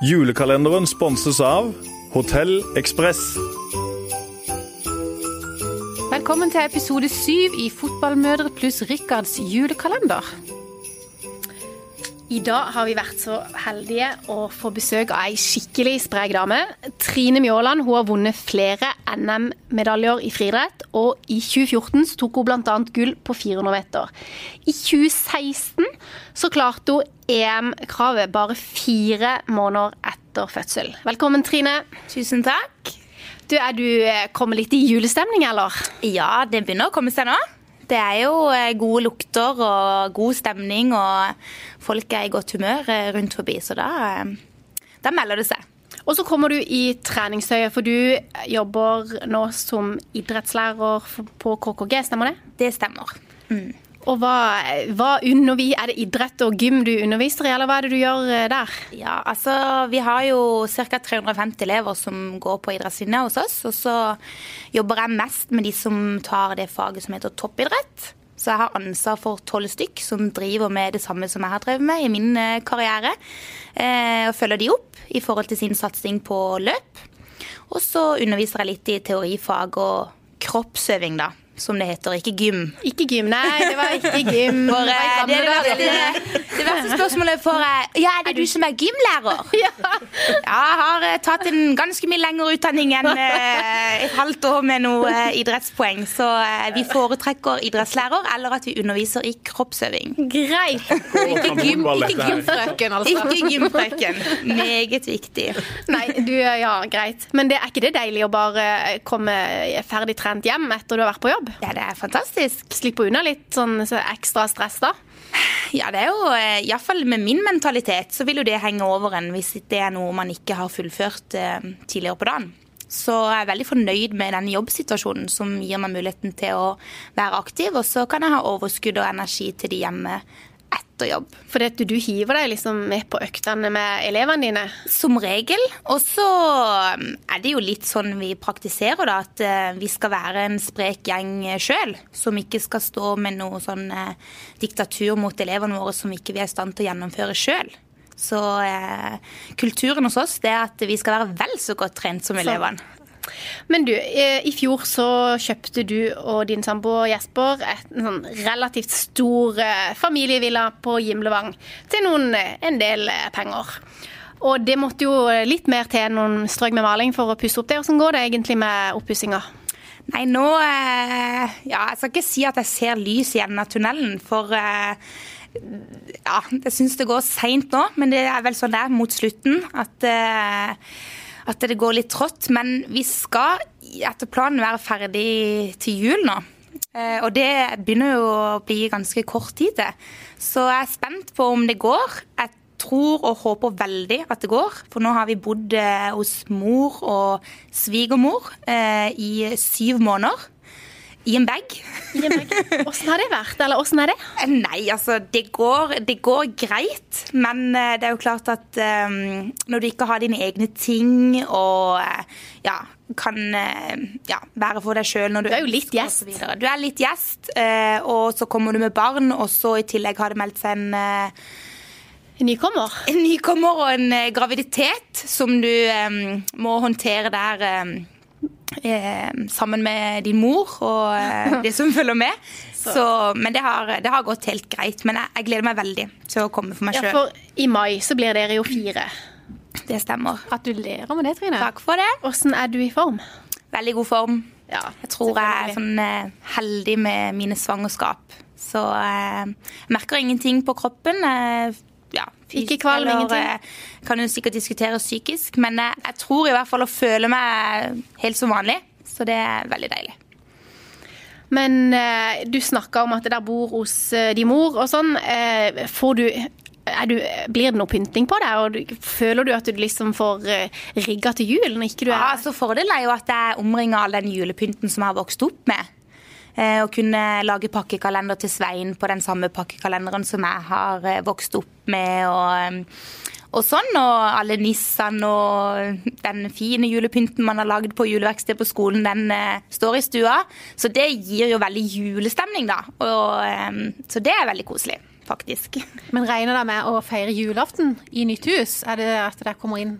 Julekalenderen sponses av Hotell Ekspress. Velkommen til episode syv i Fotballmødre pluss Rikards julekalender. I dag har vi vært så heldige å få besøk av ei skikkelig sprek dame. Trine Mjåland hun har vunnet flere NM-medaljer i friidrett, og i 2014 så tok hun bl.a. gull på 400 meter. I 2016 så klarte hun EM-kravet bare fire måneder etter fødsel. Velkommen, Trine. Tusen takk. Du, Er du eh, kommet litt i julestemning, eller? Ja, det begynner å komme seg nå. Det er jo eh, gode lukter og god stemning, og folk er i godt humør eh, rundt forbi, så da, da melder det seg. Og så kommer du i treningstøyet, for du jobber nå som idrettslærer på KKG, stemmer det? Det stemmer. Mm. Og hva, hva undervis, Er det idrett og gym du underviser i, eller hva er det du gjør eh, der? Ja, altså Vi har jo ca. 350 elever som går på idrettslinja hos oss. Og så jobber jeg mest med de som tar det faget som heter toppidrett. Så jeg har ansvar for tolv stykk som driver med det samme som jeg har drevet med i min eh, karriere. Eh, og følger de opp i forhold til sin satsing på løp. Og så underviser jeg litt i teorifag og kroppsøving, da som det heter, ikke gym. Ikke gym, nei. Det var ikke gym. For, det, eh, det, det, det, verste spørsmålet får jeg Ja, er det du som er gymlærer? Ja. Jeg har eh, tatt en ganske mye lengre utdanning enn eh, et halvt år med noe idrettspoeng. Så vi foretrekker idrettslærer eller at vi underviser i kroppsøving. Greit. Ikke, gym, ikke gymfrøken, altså. Ikke gymfrøken. Meget viktig. Nei, du, ja, greit. Men det er ikke det deilig å bare komme ferdig trent hjem etter du har vært på jobb? Ja, det er fantastisk. Slippe unna litt sånn så ekstra stress, da? Ja, det er jo eh, iallfall med min mentalitet så vil jo det henge over en hvis det er noe man ikke har fullført eh, tidligere på dagen. Så jeg er veldig fornøyd med den jobbsituasjonen som gir meg muligheten til å være aktiv. Og så kan jeg ha overskudd og energi til de hjemme etter jobb. For du, du hiver deg liksom med på øktene med elevene dine? Som regel. Og så um, er det jo litt sånn vi praktiserer, da. At uh, vi skal være en sprek gjeng sjøl. Som ikke skal stå med noe sånn eh, diktatur mot elevene våre som ikke vi er i stand til å gjennomføre sjøl. Så eh, kulturen hos oss det er at vi skal være vel så godt trent som elevene. Men du, i fjor så kjøpte du og din samboer Jesper en sånn relativt stor eh, familievilla på Gimlevang til noen, eh, en del eh, penger. Og det måtte jo litt mer til enn noen strøk med maling for å pusse opp det. Hvordan går det egentlig med oppussinga? Nei, nå Ja, jeg skal ikke si at jeg ser lys i enden av tunnelen, for ja, jeg syns det går seint nå. Men det er vel sånn det er mot slutten. At at det går litt trått. Men vi skal etter planen være ferdig til jul nå. Eh, og det begynner jo å bli ganske kort tid til. Så jeg er spent på om det går. Jeg tror og håper veldig at det går. For nå har vi bodd eh, hos mor og svigermor eh, i syv måneder. I en bag. Åssen har det vært, eller åssen er det? Nei, altså det går, det går, greit. Men det er jo klart at um, når du ikke har dine egne ting og ja, kan ja, være for deg sjøl når du Du er jo litt gjest. Du er litt gjest, og så kommer du med barn, og så i tillegg har det meldt seg en en nykommer? En nykommer og en graviditet som du um, må håndtere der. Um, eh, sammen med din mor og eh, de som følger med. Så, men det har, det har, gått helt greit. Men jeg, jeg, gleder meg veldig til å komme for meg sjøl. Ja, for i mai så blir dere jo fire. Det stemmer. Gratulerer med det, Trine. Takk for det. Hvordan er du i form? Veldig god form. Ja, jeg tror jeg er sånn eh, heldig med mine svangerskap. Så eh, jeg merker ingenting på kroppen. Jeg ja, ikke kvalm, ingenting? Eh, kan jo sikkert diskutere psykisk, men jeg, jeg tror i hvert fall å føle meg helt som vanlig. Så det er veldig deilig. Men eh, du snakka om at det der bor hos eh, din mor og sånn. Eh, får du, du, blir det noe pynting på det? og du, Føler du at du liksom får eh, rigga til jul? når ikke du er... Ja, altså Fordelen er jo at jeg omringer all den julepynten som jeg har vokst opp med. Eh, å kunne lage pakkekalender til Svein på den samme pakkekalenderen som jeg har eh, vokst opp med. og eh, og sånn, og alle nissene og den fine julepynten man har lagd på juleverkstedet på skolen, den eh, står i stua. Så det gir jo veldig julestemning, da. Og, eh, så det er veldig koselig, faktisk. Men regner det med å feire julaften i nytt hus? Er det at dere kommer inn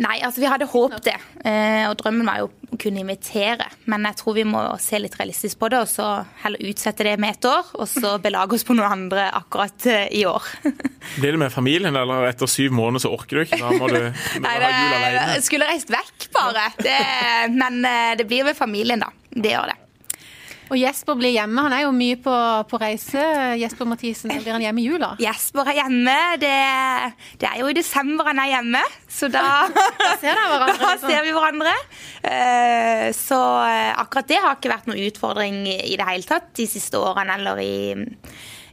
Nei, altså vi hadde håpet det. Eh, og drømmen var jo å kunne invitere. Men jeg tror vi må se litt realistisk på det, og så heller utsette det med et år. Og så belage oss på noe andre akkurat eh, i år. Blir det med familien, eller etter syv måneder så orker du ikke? Da må du, må Nei, det, ha jul alene. skulle reist vekk, bare. Det, men eh, det blir med familien, da. Det gjør det. Og Jesper blir hjemme. Han er jo mye på, på reise. Jesper Mathisen, blir han hjemme i jula? Jesper er hjemme. Det, det er jo i desember han er hjemme, så da Da ser hverandre. Da liksom. ser vi hverandre. Uh, Så eh, akkurat det har ikke vært noen utfordring i det hele tatt de siste årene, eller i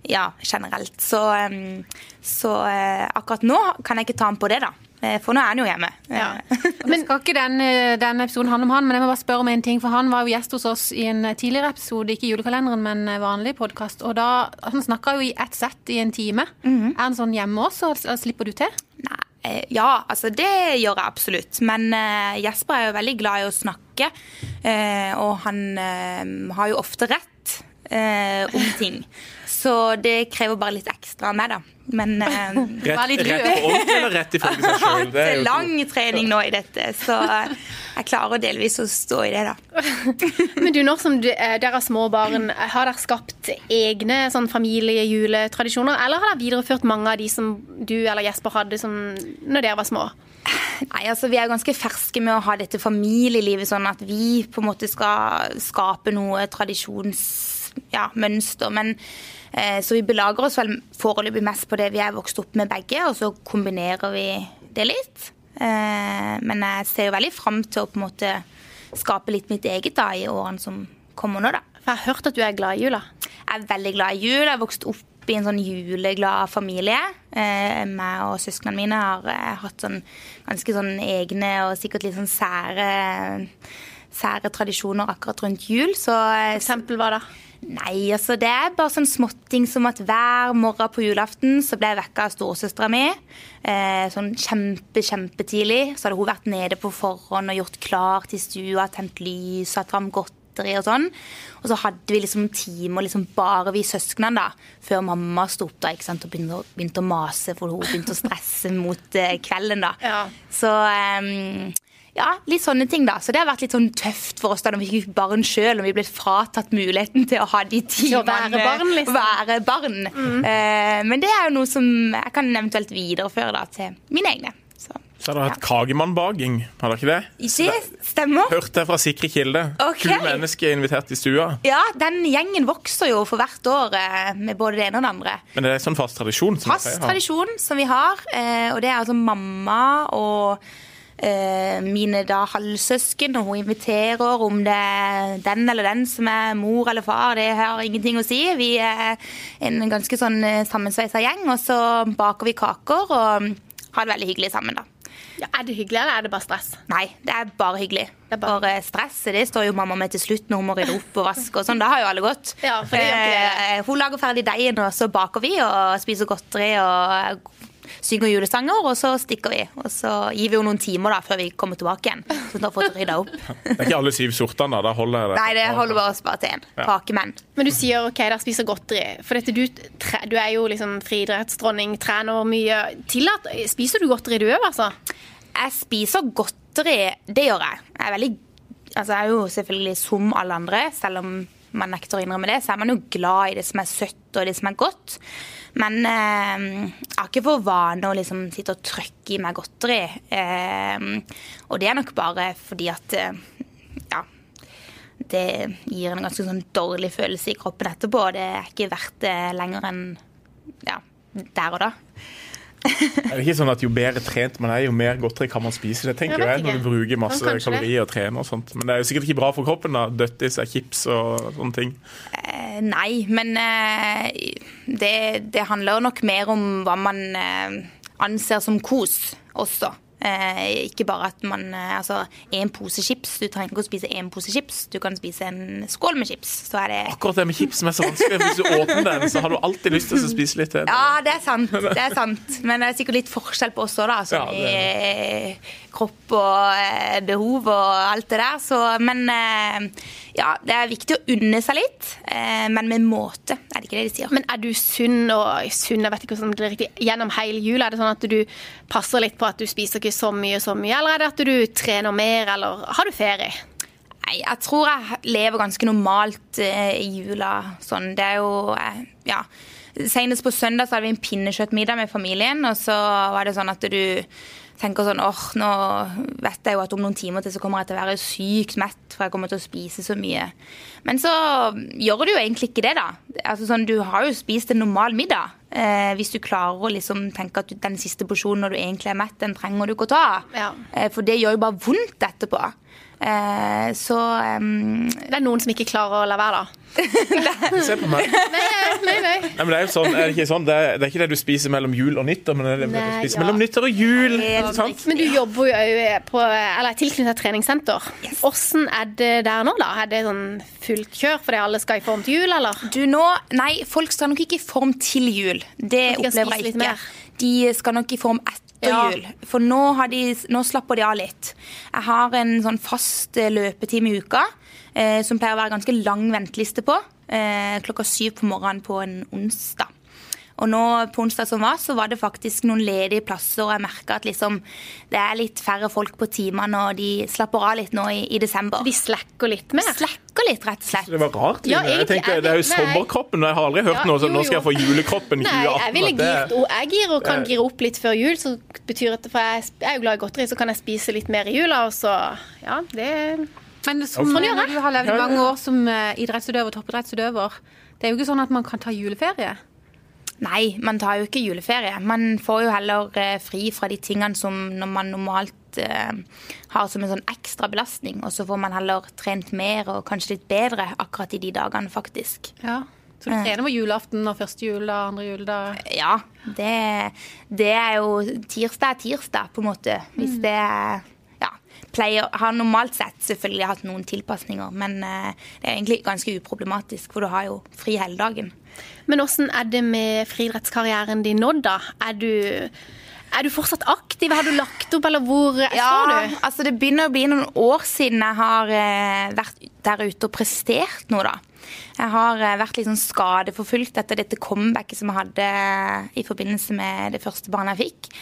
ja, generelt. Så, um, så uh, akkurat nå kan jeg ikke ta ham på det, da. Eh, For nå er han jo hjemme. Ja. Eh, Men skal ikke den, denne episoden handle om han, men jeg må bare spørre om en ting. For han var jo gjest hos oss i en tidligere episode, ikke i julekalenderen, men vanlig podkast. Og da, han snakka jo i ett sett i en time. Er han sånn hjemme også, og slipper du til? Nei, eh, ja, altså det gjør jeg absolutt. Men uh, Jesper er jo veldig glad i å snakke, uh, og han uh, har jo ofte rett eh, om ting. Så det krever bare litt ekstra av meg, da. Men litt Rett, rett på ordentlig, eller rett ifølge seg sjøl? det er lang trening nå i dette, så eh, jeg klarer delvis å stå i det, da. Men du, når som du, eh, dere har små barn, har dere skapt egne sånn familiejuletradisjoner? Eller har dere videreført mange av de som du eller Jesper hadde som når dere var små? Nei, altså Vi er ganske ferske med å ha dette familielivet, sånn at vi på en måte skal skape noe tradisjonsmønster. Ja, mønster. men Så vi belager oss vel foreløpig mest på det vi er vokst opp med begge, og så kombinerer vi det litt. Eh, men jeg ser jo veldig fram til å på en måte skape litt mitt eget da i årene som kommer nå, da. For jeg har hørt at du er glad i jula. Jeg er veldig glad i jul. Jeg har vokst opp i en sånn juleglad familie. Eh, meg og søsknene mine har eh, hatt sånn ganske sånn egne og sikkert litt sånn sære, sære tradisjoner akkurat rundt jul. Så eh, Eksempel hva da? Nei, altså det er bare sånn småting som at hver morgen på julaften så ble jeg vekka av storesøstera mi. Eh, sånn kjempe, kjempetidlig. Så hadde hun vært nede på forhånd og gjort klar til stua, tent lys, satt fram godteri og sånn. Og så hadde vi liksom timer liksom bare vi søsknene da, før mamma sto opp da, ikke sant, og begynte, begynte å mase, for hun begynte å stresse mot eh, kvelden da. Ja. Så ehm, ja, litt sånne ting, da. Så det har vært litt sånn tøft for oss da når vi fikk barn sjøl, og vi ble fratatt muligheten til å ha de timene. å være barn, liksom. Mm. Være barn. Eh, men det er jo noe som jeg kan eventuelt videreføre da til mine egne. Så Så har dere hatt Kagemannbaging, har dere ikke det? det stemmer. Hørte jeg fra sikre kilder. Ok. 20 mennesker invitert i stua. Ja, den gjengen vokser jo for hvert år eh, med både det ene og det andre. Men det er sånn fast tradisjon? som Fast tradisjon som vi har, eh, og det er altså mamma og mine da halvsøsken, og hun inviterer om det er den eller den som er mor eller far, det har ingenting å si. Vi er en ganske sånn eh, sammensveisa gjeng, og så baker vi kaker og har det veldig hyggelig sammen, da. Ja, er det hyggelig, eller er det bare stress? Nei, det er bare hyggelig. Det er bare- For stresset det står jo mamma med til slutt når hun må rydde opp og vaske og sånn. Da har jo alle gått. Ja. Eh, hun lager ferdig deigen, og så baker vi og spiser godteri og synger julesanger, og så stikker vi. Og så gir vi jo noen timer da før vi kommer tilbake igjen, så da får vi rydda opp. Det er ikke alle syv sortene, da. Da holder det. Nei, det holder bare oss bare til én. Ja. Kakemenn. Men du sier ok, dere spiser godteri. For dette, du, tre, du er jo liksom friidrettsdronning, trener mye. Tillat, spiser du godteri du òg, altså? Jeg spiser godteri, det gjør jeg. Jeg er veldig Altså, jeg er jo selvfølgelig som alle andre, selv om man nekter å innrømme det, så er man jo glad i det som er søtt og det som er godt. Men eh, jeg har ikke for vane å liksom sitte og trykke i meg godteri. Eh, og det er nok bare fordi at eh, ja, det gir en ganske sånn dårlig følelse i kroppen etterpå. Det er ikke verdt det lenger enn ja, der og da. Er det ikke sånn at Jo bedre trent man er, jo mer godteri kan man spise? Det tenker Jeg jeg når du bruker masse kanskje kalorier og trener og sånt. Men det er jo sikkert ikke bra for kroppen. da Døttis er chips og sånne ting. Eh, Nei, men eh, det, det handler nok mer om hva man eh, anser som kos også. Eh, ikke bare at man eh, Altså, én pose chips. Du trenger ikke å spise én pose chips. Du kan spise en skål med chips. Så er det Akkurat det med chips som er så vanskelig. Hvis du åpner den, så har du alltid lyst til å spise litt til. Ja, det er sant. det er sant Men det er sikkert litt forskjell på oss òg, da. Sånn Ja, det i eh, kropp og eh, behov og alt det der. Så, men eh, ja, det er viktig å unne seg litt, eh, men med måte, er det ikke det de sier. Men er du sunn og sunn, jeg vet ikke hvordan det er riktig, gjennom hele jula? Er det sånn at du passer litt på at du spiser ikke så mye så mye, eller er det at du trener mer, eller har du ferie? Nei, jeg tror jeg lever ganske normalt eh, i jula. Sånn. Det er jo eh, Ja. Senest på søndag så hadde vi en pinnekjøttmiddag med familien, og så var det sånn at du tenker sånn åh, nå vet jeg jo at om noen timer til så kommer jeg til å være sykt mett, for jeg kommer til å spise så mye. Men så gjør du jo egentlig ikke det, da. Altså sånn, Du har jo spist en normal middag. Eh, hvis du klarer å liksom tenke at du, den siste porsjonen når du egentlig er mett, den trenger du ikke å ta. Ja. Eh, for det gjør jo bare vondt etterpå. Eh, så um, Det er noen som ikke klarer å la være, da. Se på meg. Nei, nei, nei. Nei, men det er jo sånn, er det, ikke sånn det, er, det er ikke det du spiser mellom jul og nyttår, men det er det du spiser ja. mellom nyttår og jul. Helt sant? Men du jobber jo òg på eller tilknyttet et treningssenter. Åssen er det der nå, da? Er det sånn fullt kjør fordi alle skal i form til jul, eller? Du nå, Nei, folk skal nok ikke i form til jul. Det opplever jeg ikke. mer. De skal nok i form etter Ja. jul. For nå, har de, nå slapper de av litt. Jeg har en sånn fast eh, løpetime i uka, eh, som pleier å være ganske lang venteliste på. Eh, klokka syv på morgenen på en onsdag. Og nå på onsdag som var, så var det faktisk noen ledige plasser, og jeg merka at liksom, det er litt færre folk på timene, og de slapper av litt nå i, i desember. De slacker litt mer? Slacker litt, rett og slett. Det var rart. Ja, jeg, jeg egentlig tenkte, er Det er jo sommerkroppen. Jeg har aldri hørt Ja, noe sånn nå skal jeg få julekroppen i Nei, jeg ville girt, og jeg gir og kan gire opp litt før jul, så betyr det, for jeg er jo glad i godteri, så kan jeg spise litt mer i jula, og så Ja, det Men som, Sånn når jeg. du har levd i mange år som eh, idrettsutøver, toppidrettsutøver, det er jo ikke sånn at man kan ta juleferie. Nei, man tar jo ikke juleferie. Man får jo heller eh, fri fra de tingene som når man normalt eh, har som en sånn ekstra belastning. Og så får man heller trent mer og kanskje litt bedre akkurat i de dagene, faktisk. Ja. Så du trener på julaften og første juledag, andre juledag. Ja, det, det er jo Tirsdag er tirsdag, på en måte. Hvis det er ja, pleier, Har normalt sett selvfølgelig hatt noen tilpasninger, men eh, det er egentlig ganske uproblematisk, for du har jo fri hele dagen. Men åssen er det med friidrettskarrieren din nå, da? Er du, er du fortsatt aktiv? Har du lagt opp, eller hvor står du? altså det begynner å bli noen år siden jeg har eh, vært der ute og prestert noe, da. Jeg har eh, vært litt sånn skadeforfulgt etter dette comebacket som jeg hadde i forbindelse med det første barnet jeg fikk.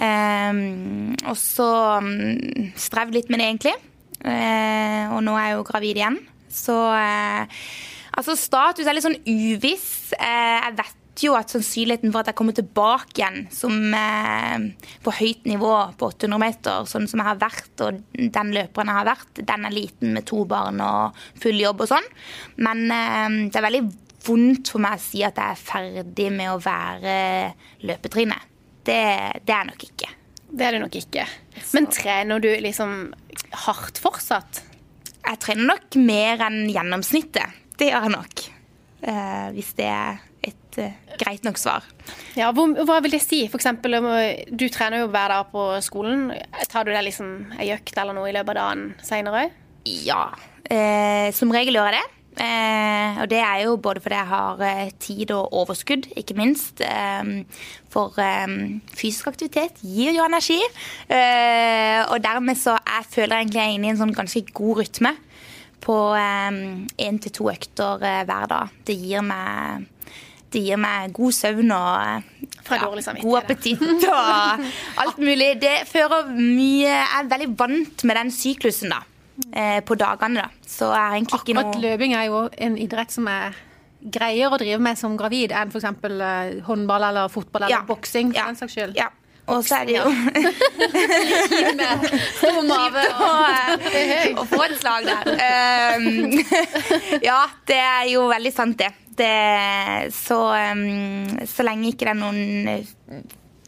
Um, og så um, strevd litt med det, egentlig. Uh, og nå er jeg jo gravid igjen. Så eh, altså status er litt sånn uviss. Eh, jeg vet jo at sannsynligheten for at jeg kommer tilbake igjen som eh, på høyt nivå på 800 meter, sånn som jeg har vært, og den løperen jeg har vært, den er liten med to barn og full jobb og sånn. Men eh, det er veldig vondt for meg å si at jeg er ferdig med å være løpetrinnet. Det, det er jeg nok ikke. Det er det nok ikke. Men trener du liksom hardt fortsatt? Jeg trener nok mer enn gjennomsnittet. Det gjør jeg nok. Eh, hvis det er et eh, greit nok svar. Ja, hvor, Hva vil det si? For eksempel, om, du trener jo hver dag på skolen. Tar du deg liksom ei økt eller noe i løpet av dagen seinere? Ja, eh, som regel gjør jeg det. Eh, og det er jo både fordi jeg har eh, tid og overskudd, ikke minst. Eh, for eh, fysisk aktivitet gir jo energi. Eh, og dermed så jeg føler egentlig jeg er inne i en sånn ganske god rytme på én til to økter eh, hver dag. Det gir meg det gir meg god søvn og eh, dårlig god appetitt og alt mulig. Det fører mye Jeg er veldig vant med den syklusen, da. eh, På dagene, da. Så jeg har egentlig ikke Akkurat noe løping er jo en idrett som er greier å drive med som gravid enn f.eks. Håndball eller fotball eller Ja. boksing. for Ja. den saks skyld. Ja. Og så er det jo Med stor mave å, og eh, få et slag der. Um, ja, det er jo veldig sant, det. det så, um, så lenge ikke det er noen eh,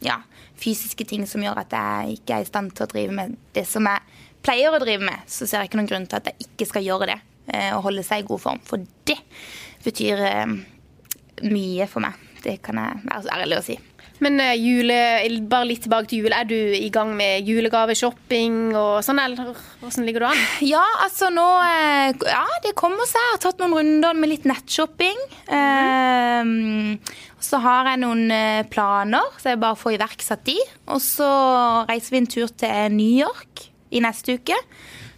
ja, fysiske ting som gjør at jeg ikke er i stand til å drive med det som jeg pleier å drive med, så ser jeg ikke noen grunn til at jeg ikke skal gjøre det. eh, Og holde seg i god form. For det betyr eh, mye for meg. Det kan jeg være så ærlig å si. Men eh, jule, bare litt tilbake til jul. Er du i gang med julegaveshopping og sånn, eller hvordan ligger du an? Ja, altså nå eh, Ja, det kommer seg. Jeg har tatt noen runder med litt nettshopping. Eh, så har jeg noen planer, så jeg bare får iverksatt de. Og så reiser vi en tur til New York i neste uke.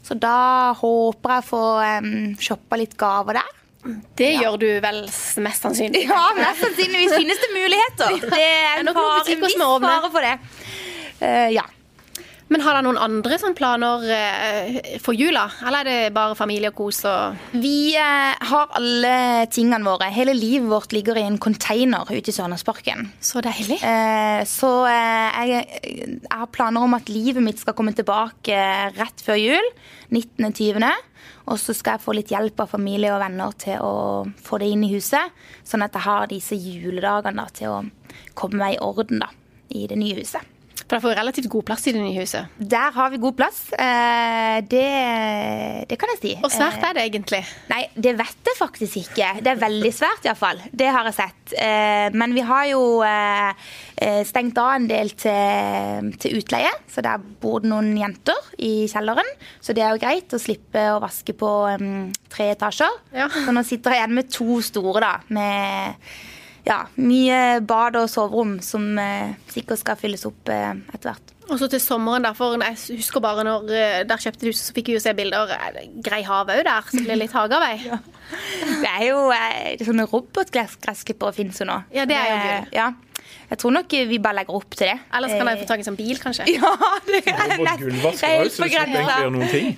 Så da håper jeg å få um, shoppa litt gaver der. Det gjør du vel mest sannsynlig. Ja, mest sannsynligvis finnes det muligheter. Det er en fare, viss fare for det. Uh, ja. Men har dere noen andre sånne planer eh, for jula? Eller er det bare familie og kos og Vi eh, har alle tingene våre. Hele livet vårt ligger i en container ute i Sørlandsparken. Så deilig. Eh, så jeg, jeg har planer om at livet mitt skal komme tilbake rett før jul. 19.20. Og så skal jeg få litt hjelp av familie og venner til å få det inn i huset. Sånn at jeg har disse juledagene da, til å komme meg i orden da, i det nye huset. For dere får relativt god plass i det nye huset. Der har vi god plass. Eh, det, det kan jeg si. Hvor svært er det egentlig? Nei, det vet jeg faktisk ikke. Det er veldig svært iallfall. Det har jeg sett. Eh, Men vi har jo eh, eh, stengt av en del til, til utleie, så der bor det noen jenter i kjelleren. Så det er jo greit å slippe å vaske på tre etasjer. Ja. Så nå sitter jeg igjen med to store, da. Med ja, mye bad og soverom som eh, sikkert skal fylles opp eh, etter hvert. Og så til sommeren, der, for jeg husker bare når eh, der kjøpte huset, så fikk vi jo se bilder. Er Grei hav òg der, så det blir litt hagearbeid. Det er jo eh, sånne robotgressklippere finnes jo nå. Ja, det er jo Det- gøy. Ja. Jeg tror nok vi bare legger opp til det. Ellers kan jeg Eh, få tak i en sånn bil, kanskje. Ja, det er nett- det er helt på grensa.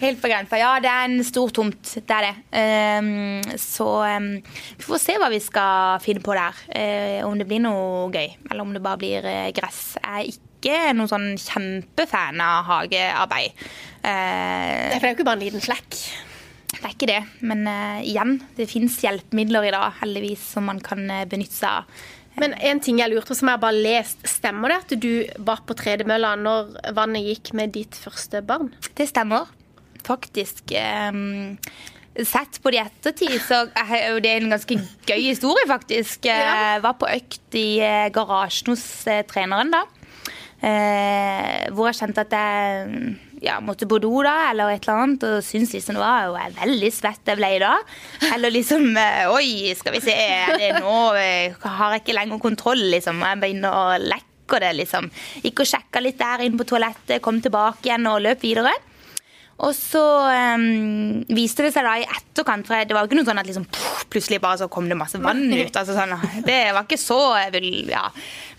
Helt grensa. Ja, det er en stor tomt. Det er det. Um, så um, vi får se hva vi skal finne på der. Eh, om det blir noe gøy, eller om det bare blir eh, gress. Jeg er ikke noen sånn kjempefan av hagearbeid. Uh, Det er jo ikke bare en liten flekk. det er ikke det, men eh, igjen, det fins hjelpemidler i dag, heldigvis, som man kan eh, benytte seg av. Men en ting jeg lurte på, som jeg bare lest, stemmer det at du var på tredemølla når vannet gikk med ditt første barn? Det stemmer, faktisk. Um, Sett på det i ettertid, så er jo det en ganske gøy historie, faktisk. Ja. Jeg var på økt i eh, garasjen hos eh, treneren da. Eh, hvor jeg kjente at jeg ja, måtte på do da, eller et eller annet, og syntes liksom det var jo er veldig svett jeg ble da. Eller liksom eh, Oi, skal vi se, nå eh, har jeg ikke lenger kontroll, liksom. Jeg begynner å lekke det, liksom. Gikk og sjekka litt der inne på toalettet, kom tilbake igjen og løp videre. Og så um, viste det seg da i etterkant, for det var ikke noe sånn at liksom, puff, plutselig bare så kom det masse vann ut. Altså sånn, det var ikke så vul, ja,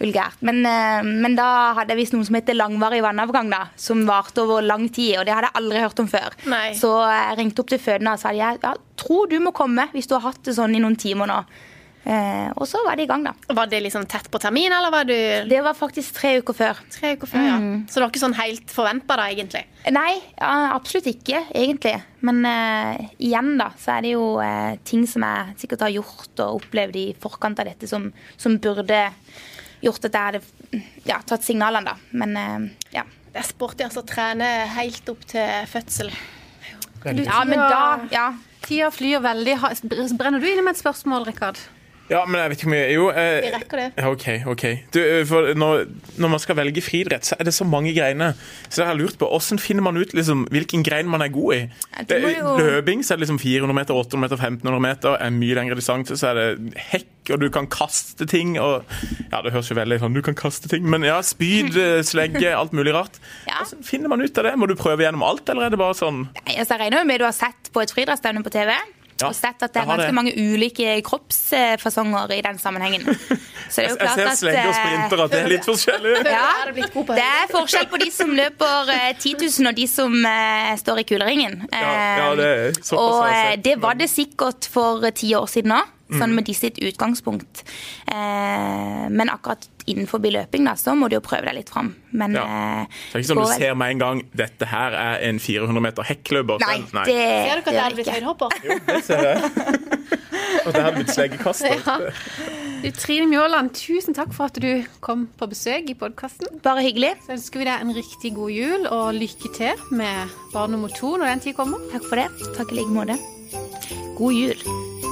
vulgært. Men, uh, men da hadde jeg visst noe som heter langvarig vannavgang, da, som varte over lang tid. Og det hadde jeg aldri hørt om før. Nei. Så jeg ringte opp til fødende og sa jeg ja, tror du må komme hvis du har hatt det sånn i noen timer nå. Eh, og så var det i gang, da. Var det liksom tett på termin, eller var du Det var faktisk tre uker før. tre uker før? ja? Så det var ikke sånn helt forventa da, egentlig? Nei, absolutt ikke, egentlig. Men eh, igjen, da, så er det jo eh, ting som jeg sikkert har gjort og opplevd i forkant av dette, som, som burde gjort at jeg hadde ja, tatt signalene, da. Men eh, ja. Det er sporty altså, trene helt opp til fødsel. Ja, men da Ja. Tida flyr veldig. Brenner du inne med et spørsmål, Rikard? Ja, men jeg vet ikke hvor mye Jo. Eh, Vi rekker det. Ja, OK. ok. Du, eh, for når, når man skal velge friidrett, så er det så mange greiner. Så jeg har lurt på, Hvordan finner man ut liksom, hvilken grein man er god i? Ja, Det, jo- Løping så er det liksom 400 meter, 800 meter, 1500 meter. er mye lengre distanse, så er det hekk, og du kan kaste ting. og ja, Det høres jo veldig sånn Du kan kaste ting, men ja, spyd, eh, slegge, alt mulig rart. Ja. Hvordan finner man ut av det? Må du prøve gjennom alt, eller er det bare sånn Nei, Altså, jeg regner med du har sett på et friidrettsstevne på TV. Ja, og sett at det er ganske det. mange ulike kroppsfasonger i den sammenhengen. Så det er jo Jeg klart ser slenger og eh, sprinter, at det er litt forskjellig. Ja, det er forskjell på de som løper eh, 10 000 og de som eh, står i kuleringen. Ja, ja, det er og jeg eh, sett. det var det sikkert for eh, ti år siden òg. Sånn med de sitt utgangspunkt. Eh, men akkurat innenfor løping da, så må du jo prøve deg litt fram. Men Ja. eh, Det er ikke sånn du vel- ser med en gang dette her er en 400 meter hekkløper. Nei, Nei, det Ser du ikke at det er blitt høydehopper? Jo, det ser jeg. Og det er blitt sleggekast. Ja. Du, Trine Mjåland, tusen takk for at du kom på besøk i podkasten. Bare hyggelig. Så ønsker vi deg en riktig god jul og lykke til med barn nummer to når den tid kommer. Takk for det. Takk i like måte. God jul.